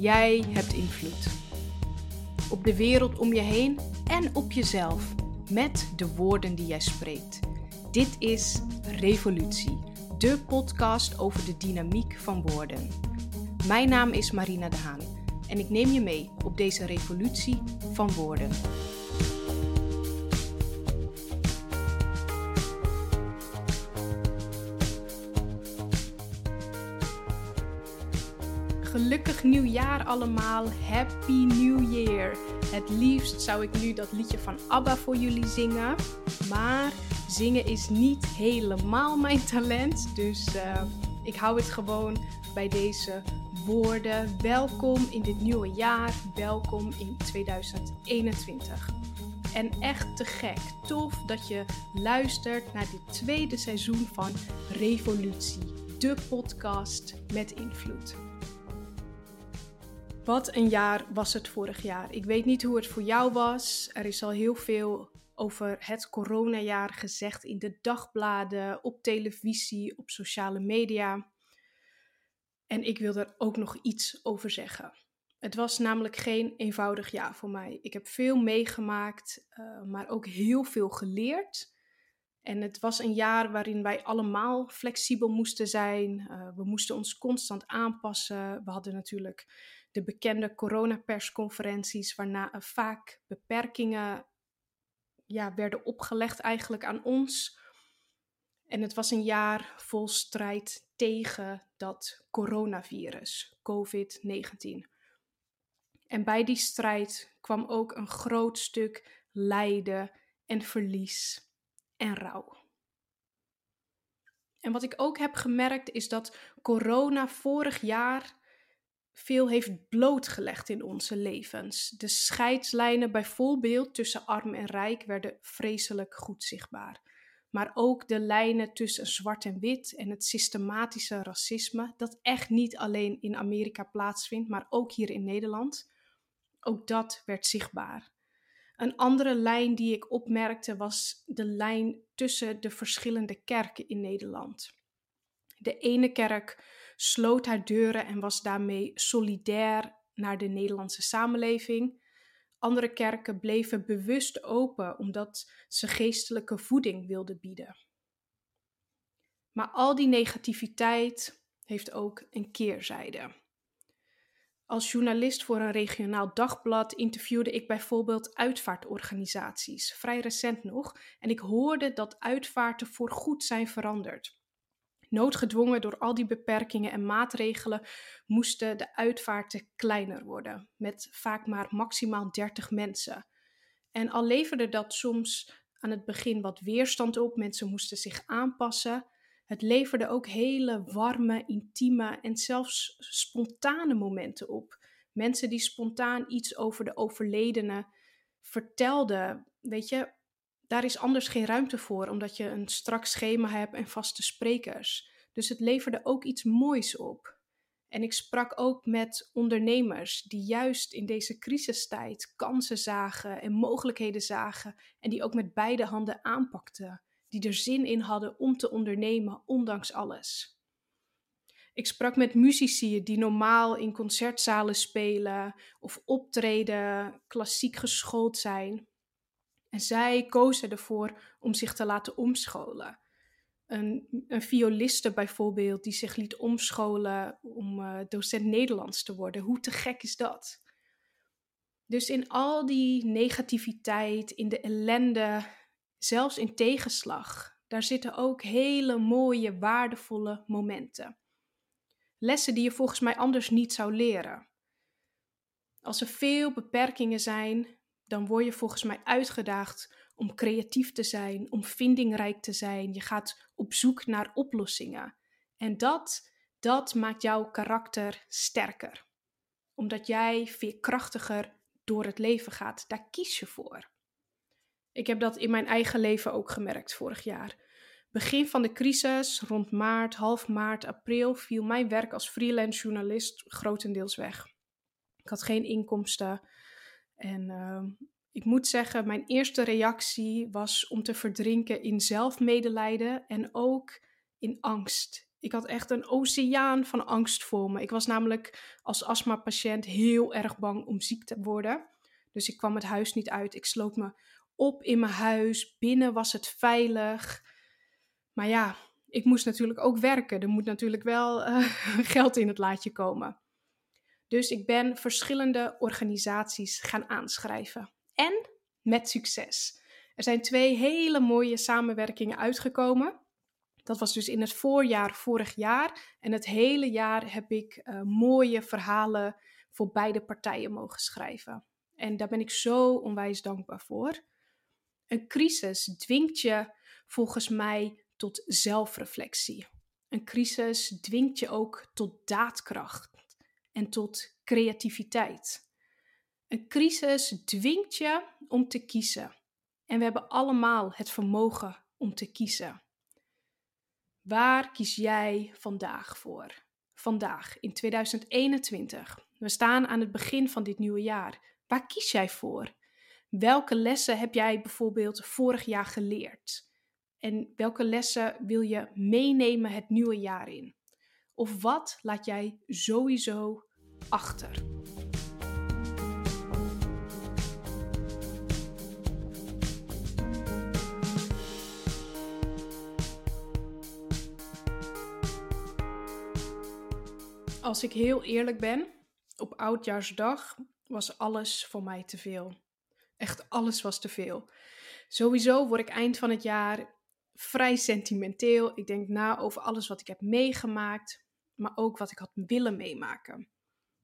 Jij hebt invloed. Op de wereld om je heen en op jezelf. Met de woorden die jij spreekt. Dit is Revolutie, de podcast over de dynamiek van woorden. Mijn naam is Marina de Haan en ik neem je mee op deze revolutie van woorden. Gelukkig nieuwjaar allemaal. Happy New Year. Het liefst zou ik nu dat liedje van ABBA voor jullie zingen. Maar zingen is niet helemaal mijn talent. Dus uh, ik hou het gewoon bij deze woorden. Welkom in dit nieuwe jaar. Welkom in 2021. En echt te gek. Tof dat je luistert naar dit tweede seizoen van Revolutie. De podcast met invloed. Wat een jaar was het vorig jaar. Ik weet niet hoe het voor jou was. Er is al heel veel over het coronajaar gezegd in de dagbladen, op televisie, op sociale media. En ik wil er ook nog iets over zeggen. Het was namelijk geen eenvoudig jaar voor mij. Ik heb veel meegemaakt, uh, maar ook heel veel geleerd. En het was een jaar waarin wij allemaal flexibel moesten zijn. Uh, we moesten ons constant aanpassen. We hadden natuurlijk de bekende coronapersconferenties, waarna er vaak beperkingen ja, werden opgelegd eigenlijk aan ons. En het was een jaar vol strijd tegen dat coronavirus, COVID-19. En bij die strijd kwam ook een groot stuk lijden en verlies en rouw. En wat ik ook heb gemerkt is dat corona vorig jaar veel heeft blootgelegd in onze levens. De scheidslijnen bijvoorbeeld tussen arm en rijk werden vreselijk goed zichtbaar. Maar ook de lijnen tussen zwart en wit en het systematische racisme, dat echt niet alleen in Amerika plaatsvindt, maar ook hier in Nederland. Ook dat werd zichtbaar. Een andere lijn die ik opmerkte was de lijn tussen de verschillende kerken in Nederland. De ene kerk sloot haar deuren en was daarmee solidair naar de Nederlandse samenleving. Andere kerken bleven bewust open omdat ze geestelijke voeding wilden bieden. Maar al die negativiteit heeft ook een keerzijde. Als journalist voor een regionaal dagblad interviewde ik bijvoorbeeld uitvaartorganisaties, vrij recent nog, en ik hoorde dat uitvaarten voorgoed zijn veranderd. Noodgedwongen door al die beperkingen en maatregelen moesten de uitvaarten kleiner worden, met vaak maar maximaal 30 mensen. En al leverde dat soms aan het begin wat weerstand op, mensen moesten zich aanpassen. Het leverde ook hele warme, intieme en zelfs spontane momenten op. Mensen die spontaan iets over de overledene vertelden. Weet je, daar is anders geen ruimte voor, omdat je een strak schema hebt en vaste sprekers. Dus het leverde ook iets moois op. En ik sprak ook met ondernemers die juist in deze crisistijd kansen zagen en mogelijkheden zagen en die ook met beide handen aanpakten, die er zin in hadden om te ondernemen, ondanks alles. Ik sprak met muzici die normaal in concertzalen spelen of optreden, klassiek geschoold zijn, en zij kozen ervoor om zich te laten omscholen. Een, een violiste bijvoorbeeld die zich liet omscholen om uh, docent Nederlands te worden. Hoe te gek is dat? Dus in al die negativiteit, in de ellende, zelfs in tegenslag, daar zitten ook hele mooie, waardevolle momenten. Lessen die je volgens mij anders niet zou leren. Als er veel beperkingen zijn, dan word je volgens mij uitgedaagd om creatief te zijn, om vindingrijk te zijn. Je gaat op zoek naar oplossingen. En dat, dat maakt jouw karakter sterker. Omdat jij veerkrachtiger door het leven gaat. Daar kies je voor. Ik heb dat in mijn eigen leven ook gemerkt vorig jaar. Begin van de crisis, rond maart, half maart, april, viel mijn werk als freelance journalist grotendeels weg. Ik had geen inkomsten. En uh, ik moet zeggen, mijn eerste reactie was om te verdrinken in zelfmedelijden en ook in angst Ik had echt een oceaan van angst voor me. Ik was namelijk als astmapatiënt heel erg bang om ziek te worden. Dus ik kwam het huis niet uit. Ik sloot me op in mijn huis. Binnen was het veilig. Maar ja, ik moest natuurlijk ook werken. Er moet natuurlijk wel uh, geld in het laadje komen. Dus ik ben verschillende organisaties gaan aanschrijven. En met succes. Er zijn twee hele mooie samenwerkingen uitgekomen. Dat was dus in het voorjaar vorig jaar. En het hele jaar heb ik uh, mooie verhalen voor beide partijen mogen schrijven. En daar ben ik zo onwijs dankbaar voor. Een crisis dwingt je volgens mij tot zelfreflectie. Een crisis dwingt je ook tot daadkracht en tot creativiteit. Een crisis dwingt je om te kiezen. En we hebben allemaal het vermogen om te kiezen. Waar kies jij vandaag voor? Vandaag, in 2021. We staan aan het begin van dit nieuwe jaar. Waar kies jij voor? Welke lessen heb jij bijvoorbeeld vorig jaar geleerd? En welke lessen wil je meenemen het nieuwe jaar in? Of wat laat jij sowieso achter? Als ik heel eerlijk ben, op oudjaarsdag was alles voor mij te veel. Echt alles was te veel. Sowieso word ik eind van het jaar vrij sentimenteel. Ik denk na over alles wat ik heb meegemaakt, maar ook wat ik had willen meemaken.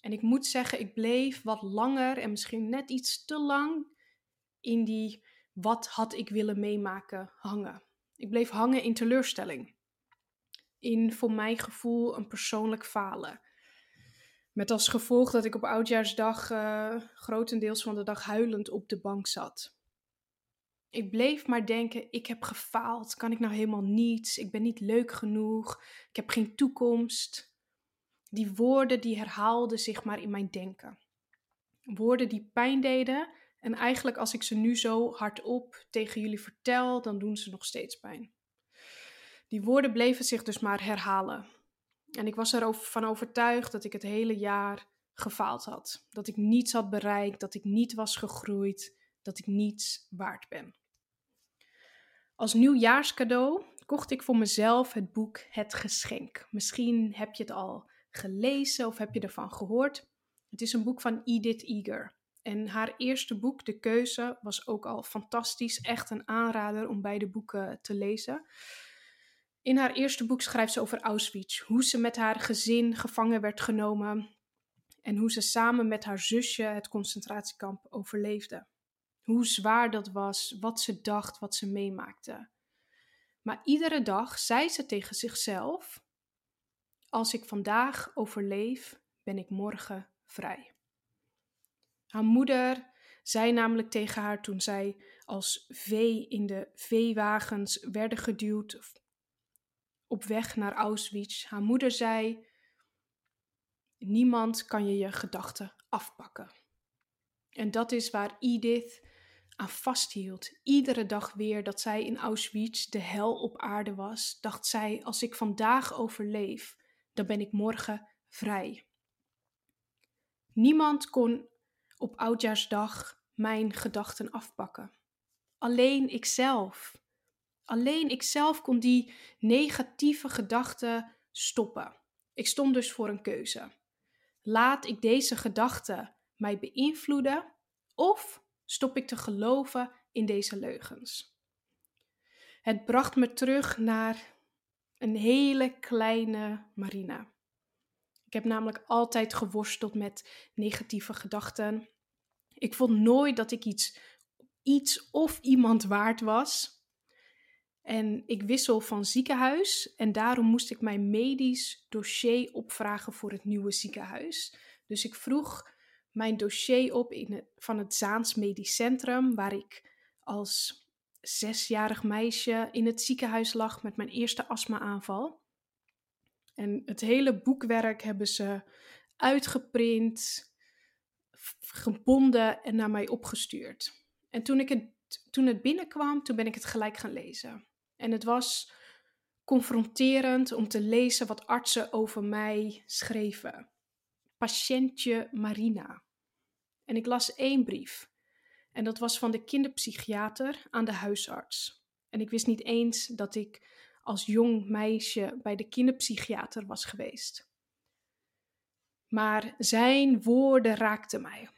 En ik moet zeggen, ik bleef wat langer en misschien net iets te lang in die wat had ik willen meemaken hangen. Ik bleef hangen in teleurstelling. In voor mijn gevoel een persoonlijk falen. Met als gevolg dat ik op oudjaarsdag uh, grotendeels van de dag huilend op de bank zat. Ik bleef maar denken: ik heb gefaald. Kan ik nou helemaal niets? Ik ben niet leuk genoeg. Ik heb geen toekomst. Die woorden die herhaalden zich maar in mijn denken. Woorden die pijn deden en eigenlijk als ik ze nu zo hardop tegen jullie vertel, dan doen ze nog steeds pijn. Die woorden bleven zich dus maar herhalen. En ik was ervan overtuigd dat ik het hele jaar gefaald had. Dat ik niets had bereikt, dat ik niet was gegroeid, dat ik niets waard ben. Als nieuwjaarscadeau kocht ik voor mezelf het boek Het Geschenk. Misschien heb je het al gelezen of heb je ervan gehoord. Het is een boek van Edith Eger. En haar eerste boek, De Keuze, was ook al fantastisch. Echt een aanrader om beide boeken te lezen. In haar eerste boek schrijft ze over Auschwitz, hoe ze met haar gezin gevangen werd genomen en hoe ze samen met haar zusje het concentratiekamp overleefde. Hoe zwaar dat was, wat ze dacht, wat ze meemaakte. Maar iedere dag zei ze tegen zichzelf: Als ik vandaag overleef, ben ik morgen vrij. Haar moeder zei namelijk tegen haar toen zij als vee in de veewagens werden geduwd op weg naar Auschwitz. Haar moeder zei: Niemand kan je je gedachten afpakken. En dat is waar Edith aan vasthield. Iedere dag weer dat zij in Auschwitz de hel op aarde was, dacht zij: Als ik vandaag overleef, dan ben ik morgen vrij. Niemand kon op oudjaarsdag mijn gedachten afpakken. Alleen ikzelf. Alleen ikzelf kon die negatieve gedachten stoppen. Ik stond dus voor een keuze. Laat ik deze gedachten mij beïnvloeden of stop ik te geloven in deze leugens? Het bracht me terug naar een hele kleine Marina. Ik heb namelijk altijd geworsteld met negatieve gedachten. Ik vond nooit dat ik iets, iets of iemand waard was. En ik wissel van ziekenhuis en daarom moest ik mijn medisch dossier opvragen voor het nieuwe ziekenhuis. Dus ik vroeg mijn dossier op in van het Zaans Medisch Centrum, waar ik als zesjarig meisje in het ziekenhuis lag met mijn eerste astma-aanval. En het hele boekwerk hebben ze uitgeprint, gebonden en naar mij opgestuurd. En toen, ik het, toen het binnenkwam, toen ben ik het gelijk gaan lezen. En het was confronterend om te lezen wat artsen over mij schreven. Patiëntje Marina. En ik las één brief. En dat was van de kinderpsychiater aan de huisarts. En ik wist niet eens dat ik als jong meisje bij de kinderpsychiater was geweest. Maar zijn woorden raakten mij.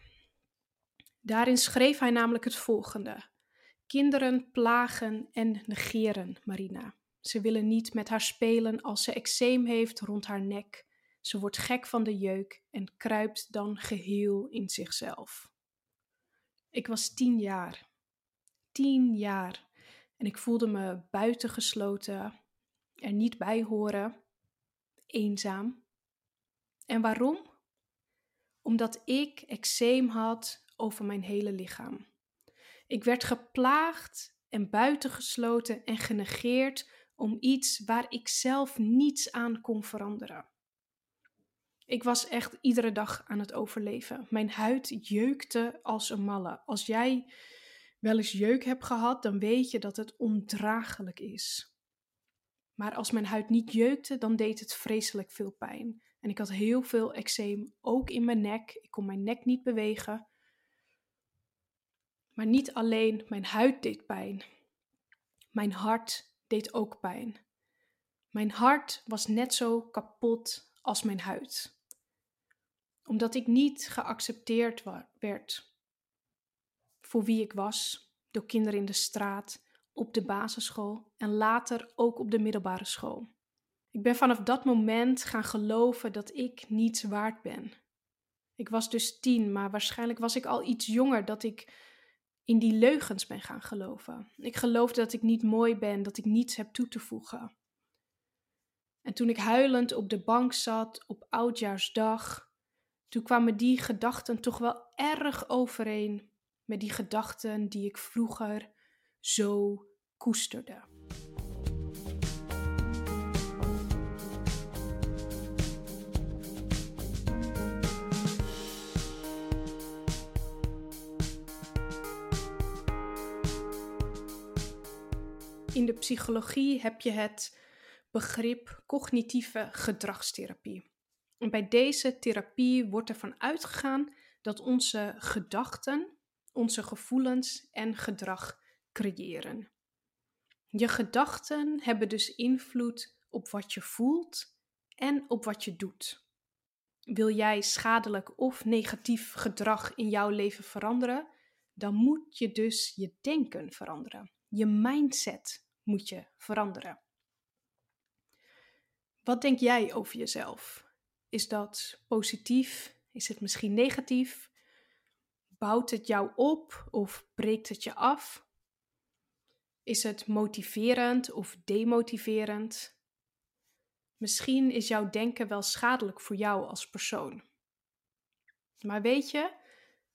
Daarin schreef hij namelijk het volgende: Kinderen plagen en negeren Marina. Ze willen niet met haar spelen als ze eczeem heeft rond haar nek. Ze wordt gek van de jeuk en kruipt dan geheel in zichzelf. Ik was tien jaar. Tien jaar. En ik voelde me buitengesloten, er niet bij horen, eenzaam. En waarom? Omdat ik eczeem had over mijn hele lichaam. Ik werd geplaagd en buitengesloten en genegeerd om iets waar ik zelf niets aan kon veranderen. Ik was echt iedere dag aan het overleven. Mijn huid jeukte als een malle. Als jij wel eens jeuk hebt gehad, dan weet je dat het ondraaglijk is. Maar als mijn huid niet jeukte, dan deed het vreselijk veel pijn. En ik had heel veel eczeem, ook in mijn nek. Ik kon mijn nek niet bewegen. Maar niet alleen mijn huid deed pijn. Mijn hart deed ook pijn. Mijn hart was net zo kapot als mijn huid. Omdat ik niet geaccepteerd werd voor wie ik was door kinderen in de straat, op de basisschool en later ook op de middelbare school. Ik ben vanaf dat moment gaan geloven dat ik niets waard ben. Ik was dus tien, maar waarschijnlijk was ik al iets jonger dat ik in die leugens ben gaan geloven. Ik geloofde dat ik niet mooi ben, dat ik niets heb toe te voegen. En toen ik huilend op de bank zat op oudjaarsdag, toen kwamen die gedachten toch wel erg overeen met die gedachten die ik vroeger zo koesterde. In de psychologie heb je het begrip cognitieve gedragstherapie. En bij deze therapie wordt ervan uitgegaan dat onze gedachten onze gevoelens en gedrag creëren. Je gedachten hebben dus invloed op wat je voelt en op wat je doet. Wil jij schadelijk of negatief gedrag in jouw leven veranderen, dan moet je dus je denken veranderen. Je mindset moet je veranderen. Wat denk jij over jezelf? Is dat positief? Is het misschien negatief? Bouwt het jou op of breekt het je af? Is het motiverend of demotiverend? Misschien is jouw denken wel schadelijk voor jou als persoon. Maar weet je,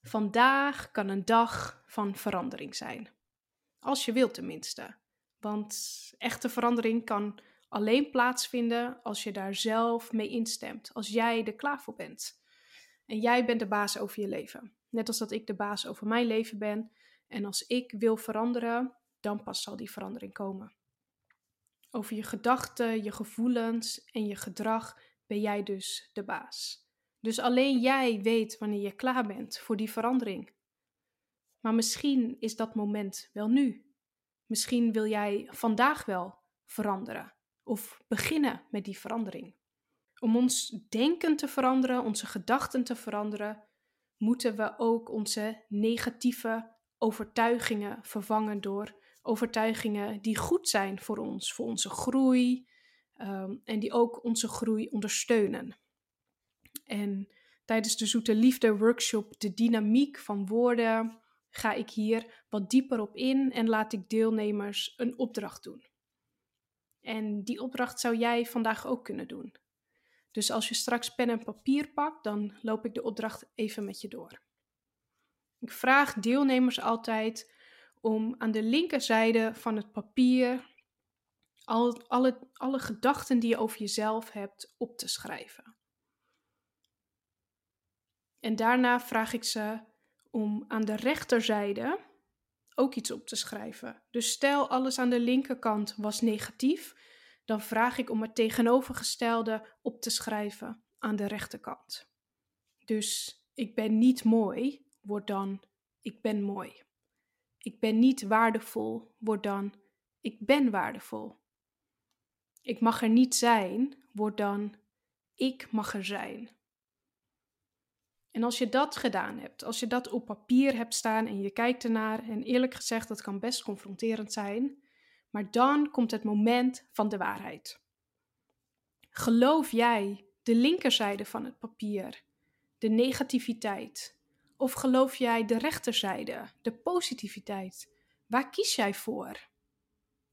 vandaag kan een dag van verandering zijn. Als je wilt tenminste. Want echte verandering kan alleen plaatsvinden als je daar zelf mee instemt. Als jij er klaar voor bent. En jij bent de baas over je leven. Net als dat ik de baas over mijn leven ben. En als ik wil veranderen, dan pas zal die verandering komen. Over je gedachten, je gevoelens en je gedrag ben jij dus de baas. Dus alleen jij weet wanneer je klaar bent voor die verandering. Maar misschien is dat moment wel nu. Misschien wil jij vandaag wel veranderen of beginnen met die verandering. Om ons denken te veranderen, onze gedachten te veranderen, moeten we ook onze negatieve overtuigingen vervangen door overtuigingen die goed zijn voor ons, voor onze groei ehm, en die ook onze groei ondersteunen. En tijdens de Zoete Liefde workshop De Dynamiek van Woorden ga ik hier wat dieper op in en laat ik deelnemers een opdracht doen. En die opdracht zou jij vandaag ook kunnen doen. Dus als je straks pen en papier pakt, dan loop ik de opdracht even met je door. Ik vraag deelnemers altijd om aan de linkerzijde van het papier al, alle, alle gedachten die je over jezelf hebt op te schrijven. En daarna vraag ik ze om aan de rechterzijde ook iets op te schrijven. Dus stel alles aan de linkerkant was negatief, dan vraag ik om het tegenovergestelde op te schrijven aan de rechterkant. Dus ik ben niet mooi, wordt dan ik ben mooi. Ik ben niet waardevol, wordt dan ik ben waardevol. Ik mag er niet zijn, wordt dan ik mag er zijn. En als je dat gedaan hebt, als je dat op papier hebt staan en je kijkt ernaar, en eerlijk gezegd, dat kan best confronterend zijn, maar dan komt het moment van de waarheid. Geloof jij de linkerzijde van het papier, de negativiteit? Of geloof jij de rechterzijde, de positiviteit? Waar kies jij voor?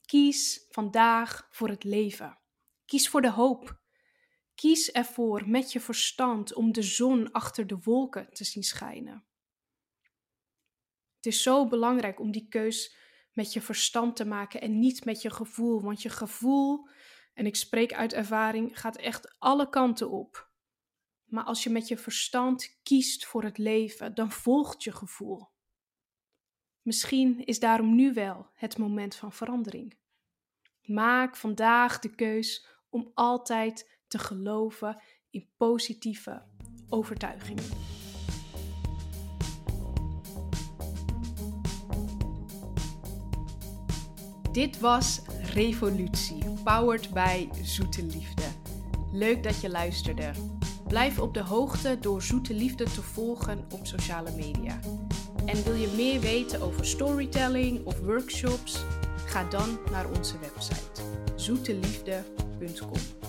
Kies vandaag voor het leven. Kies voor de hoop. Kies ervoor met je verstand om de zon achter de wolken te zien schijnen. Het is zo belangrijk om die keus met je verstand te maken en niet met je gevoel. Want je gevoel, en ik spreek uit ervaring, gaat echt alle kanten op. Maar als je met je verstand kiest voor het leven, dan volgt je gevoel. Misschien is daarom nu wel het moment van verandering. Maak vandaag de keus om altijd te geloven in positieve overtuigingen. Dit was Revolutie, powered by Zoete Liefde. Leuk dat je luisterde. Blijf op de hoogte door Zoete Liefde te volgen op sociale media. En wil je meer weten over storytelling of workshops? Ga dan naar onze website zoeteliefde.com.